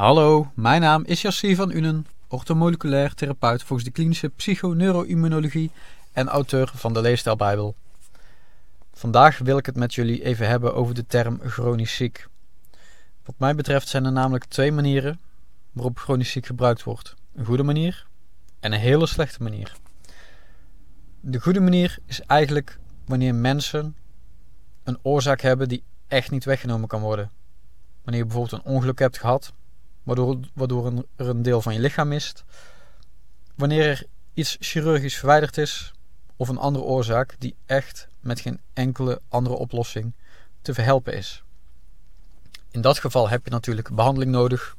Hallo, mijn naam is Yassir van Unen, orthomoleculair therapeut volgens de klinische psychoneuroimmunologie en auteur van de Leefstijlbijbel. Vandaag wil ik het met jullie even hebben over de term chronisch ziek. Wat mij betreft zijn er namelijk twee manieren waarop chronisch ziek gebruikt wordt: een goede manier en een hele slechte manier. De goede manier is eigenlijk wanneer mensen een oorzaak hebben die echt niet weggenomen kan worden. Wanneer je bijvoorbeeld een ongeluk hebt gehad, waardoor, waardoor een, er een deel van je lichaam mist. Wanneer er iets chirurgisch verwijderd is, of een andere oorzaak die echt met geen enkele andere oplossing te verhelpen is. In dat geval heb je natuurlijk behandeling nodig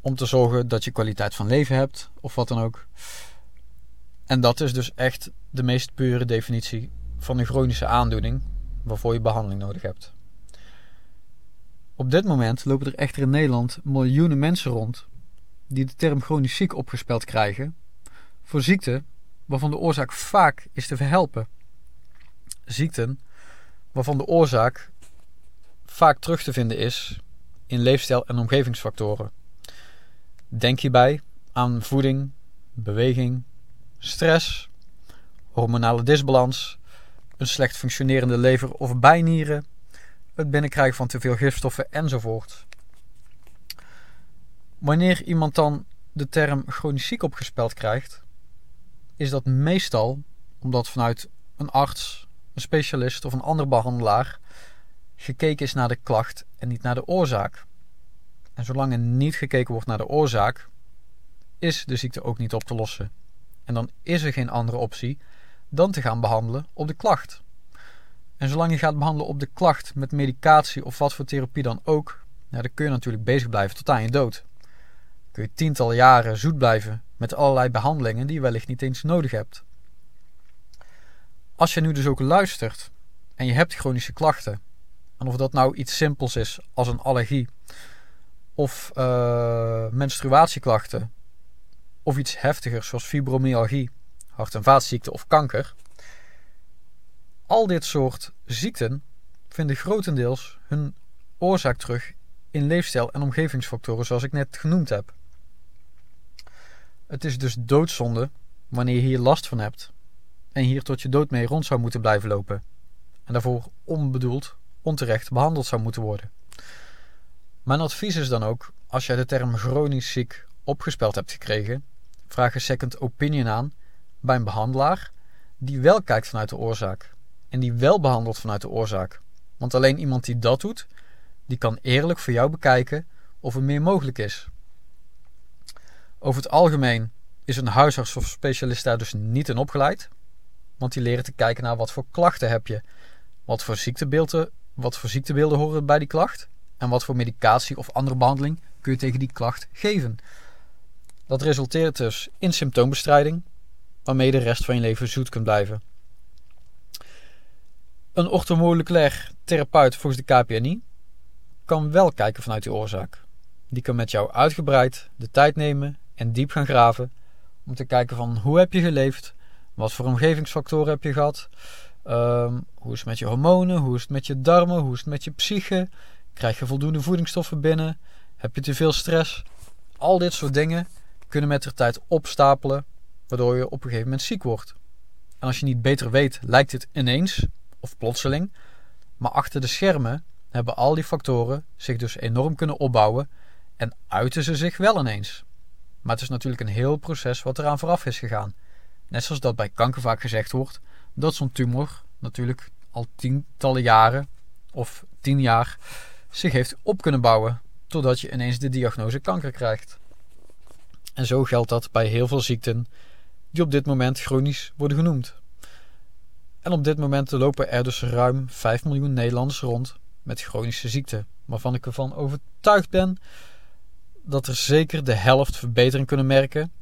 om te zorgen dat je kwaliteit van leven hebt of wat dan ook. En dat is dus echt de meest pure definitie van een chronische aandoening waarvoor je behandeling nodig hebt. Op dit moment lopen er echter in Nederland miljoenen mensen rond die de term chronisch ziek opgespeld krijgen voor ziekten waarvan de oorzaak vaak is te verhelpen. Ziekten waarvan de oorzaak vaak terug te vinden is in leefstijl en omgevingsfactoren. Denk hierbij aan voeding, beweging, stress, hormonale disbalans, een slecht functionerende lever of bijnieren, het binnenkrijgen van te veel gifstoffen enzovoort. Wanneer iemand dan de term chronisch ziek opgespeld krijgt, is dat meestal omdat vanuit een arts, een specialist of een andere behandelaar gekeken is naar de klacht en niet naar de oorzaak. En zolang er niet gekeken wordt naar de oorzaak, is de ziekte ook niet op te lossen. En dan is er geen andere optie dan te gaan behandelen op de klacht. En zolang je gaat behandelen op de klacht met medicatie of wat voor therapie dan ook, dan kun je natuurlijk bezig blijven tot aan je dood. Kun je tientallen jaren zoet blijven met allerlei behandelingen die je wellicht niet eens nodig hebt. Als je nu dus ook luistert en je hebt chronische klachten, en of dat nou iets simpels is als een allergie, of uh, menstruatieklachten, of iets heftiger zoals fibromyalgie, hart- en vaatziekte of kanker, al dit soort ziekten vinden grotendeels hun oorzaak terug in leefstijl en omgevingsfactoren zoals ik net genoemd heb. Het is dus doodzonde wanneer je hier last van hebt en hier tot je dood mee rond zou moeten blijven lopen en daarvoor onbedoeld, onterecht behandeld zou moeten worden. Mijn advies is dan ook, als jij de term chronisch ziek opgespeld hebt gekregen, vraag een second opinion aan bij een behandelaar die wel kijkt vanuit de oorzaak en die wel behandelt vanuit de oorzaak. Want alleen iemand die dat doet, die kan eerlijk voor jou bekijken of er meer mogelijk is. Over het algemeen is een huisarts of specialist daar dus niet in opgeleid, want die leren te kijken naar wat voor klachten heb je, wat voor ziektebeelden, wat voor ziektebeelden horen bij die klacht en wat voor medicatie of andere behandeling kun je tegen die klacht geven. Dat resulteert dus in symptoombestrijding, waarmee je de rest van je leven zoet kunt blijven. Een orthomoleculair therapeut volgens de KPNI kan wel kijken vanuit die oorzaak. Die kan met jou uitgebreid de tijd nemen en diep gaan graven om te kijken van hoe heb je geleefd, wat voor omgevingsfactoren heb je gehad, um, hoe is het met je hormonen, hoe is het met je darmen, hoe is het met je psyche, krijg je voldoende voedingsstoffen binnen, heb je te veel stress. Al dit soort dingen kunnen met de tijd opstapelen, waardoor je op een gegeven moment ziek wordt. En als je niet beter weet, lijkt het ineens of plotseling, maar achter de schermen hebben al die factoren zich dus enorm kunnen opbouwen en uiten ze zich wel ineens. Maar het is natuurlijk een heel proces wat eraan vooraf is gegaan. Net zoals dat bij kanker vaak gezegd wordt, dat zo'n tumor natuurlijk al tientallen jaren of tien jaar zich heeft op kunnen bouwen, totdat je ineens de diagnose kanker krijgt. En zo geldt dat bij heel veel ziekten die op dit moment chronisch worden genoemd. En op dit moment lopen er dus ruim 5 miljoen Nederlanders rond met chronische ziekte, waarvan ik ervan overtuigd ben dat er zeker de helft verbetering kunnen merken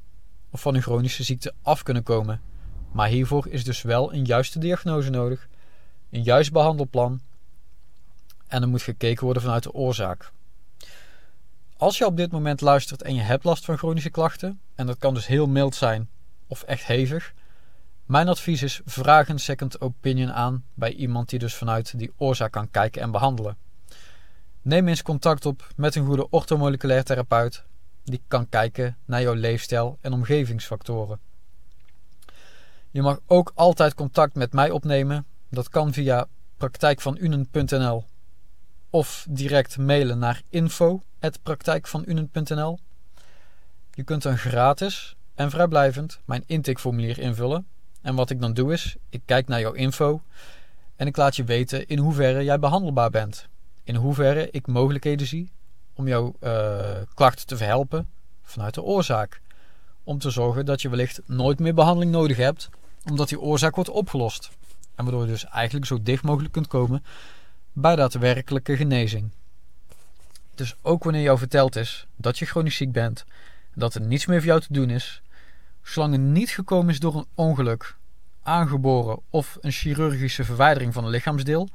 of van hun chronische ziekte af kunnen komen. Maar hiervoor is dus wel een juiste diagnose nodig, een juist behandelplan en er moet gekeken worden vanuit de oorzaak. Als je op dit moment luistert en je hebt last van chronische klachten, en dat kan dus heel mild zijn of echt hevig, mijn advies is: vraag een second opinion aan bij iemand die dus vanuit die oorzaak kan kijken en behandelen. Neem eens contact op met een goede orthomoleculair therapeut die kan kijken naar jouw leefstijl en omgevingsfactoren. Je mag ook altijd contact met mij opnemen. Dat kan via praktijkvanunen.nl of direct mailen naar info.praktijkvanunen.nl. Je kunt dan gratis en vrijblijvend mijn intakeformulier invullen. En wat ik dan doe is, ik kijk naar jouw info en ik laat je weten in hoeverre jij behandelbaar bent. In hoeverre ik mogelijkheden zie om jouw uh, klachten te verhelpen vanuit de oorzaak. Om te zorgen dat je wellicht nooit meer behandeling nodig hebt, omdat die oorzaak wordt opgelost. En waardoor je dus eigenlijk zo dicht mogelijk kunt komen bij daadwerkelijke genezing. Dus ook wanneer jou verteld is dat je chronisch ziek bent, dat er niets meer voor jou te doen is, zolang het niet gekomen is door een ongeluk, aangeboren of een chirurgische verwijdering van een lichaamsdeel,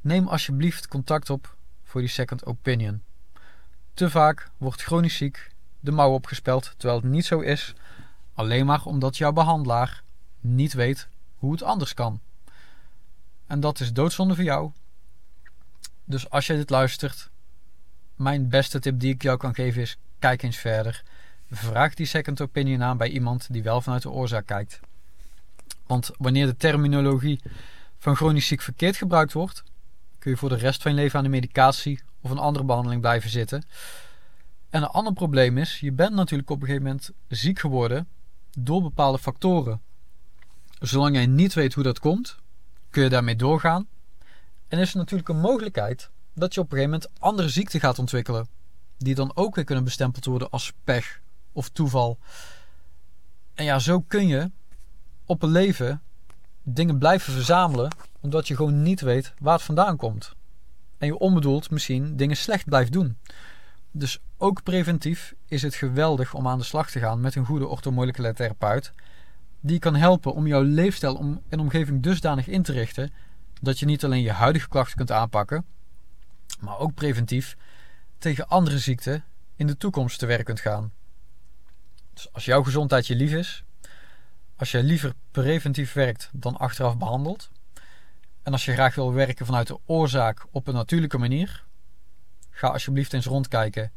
neem alsjeblieft contact op voor die second opinion. Te vaak wordt chronisch ziek de mouw opgespeld terwijl het niet zo is, alleen maar omdat jouw behandelaar niet weet hoe het anders kan. En dat is doodzonde voor jou. Dus als je dit luistert, mijn beste tip die ik jou kan geven is: kijk eens verder. Vraag die second opinion aan bij iemand die wel vanuit de oorzaak kijkt. Want wanneer de terminologie van chronisch ziek verkeerd gebruikt wordt, kun je voor de rest van je leven aan de medicatie of een andere behandeling blijven zitten. En een ander probleem is, je bent natuurlijk op een gegeven moment ziek geworden door bepaalde factoren. Zolang jij niet weet hoe dat komt, kun je daarmee doorgaan. En is er natuurlijk een mogelijkheid dat je op een gegeven moment andere ziekten gaat ontwikkelen. Die dan ook weer kunnen bestempeld worden als pech of toeval. En ja, zo kun je op een leven dingen blijven verzamelen, omdat je gewoon niet weet waar het vandaan komt. En je onbedoeld misschien dingen slecht blijft doen. Dus ook preventief is het geweldig om aan de slag te gaan met een goede orthomoleculaire therapeut. Die kan helpen om jouw leefstijl en omgeving dusdanig in te richten dat je niet alleen je huidige klachten kunt aanpakken, maar ook preventief tegen andere ziekten in de toekomst te werk kunt gaan. Dus als jouw gezondheid je lief is, als je liever preventief werkt dan achteraf behandelt, en als je graag wil werken vanuit de oorzaak op een natuurlijke manier, ga alsjeblieft eens rondkijken.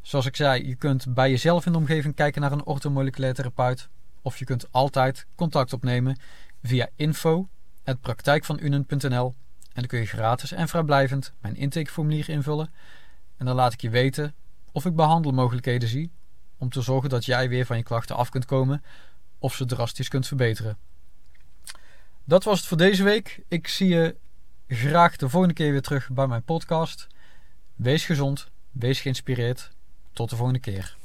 Zoals ik zei, je kunt bij jezelf in de omgeving kijken naar een orthomoleculair therapeut. Of je kunt altijd contact opnemen via info.praktijkvanunen.nl en dan kun je gratis en vrijblijvend mijn intakeformulier invullen. En dan laat ik je weten of ik behandelmogelijkheden zie om te zorgen dat jij weer van je klachten af kunt komen of ze drastisch kunt verbeteren. Dat was het voor deze week. Ik zie je graag de volgende keer weer terug bij mijn podcast. Wees gezond, wees geïnspireerd. Tot de volgende keer.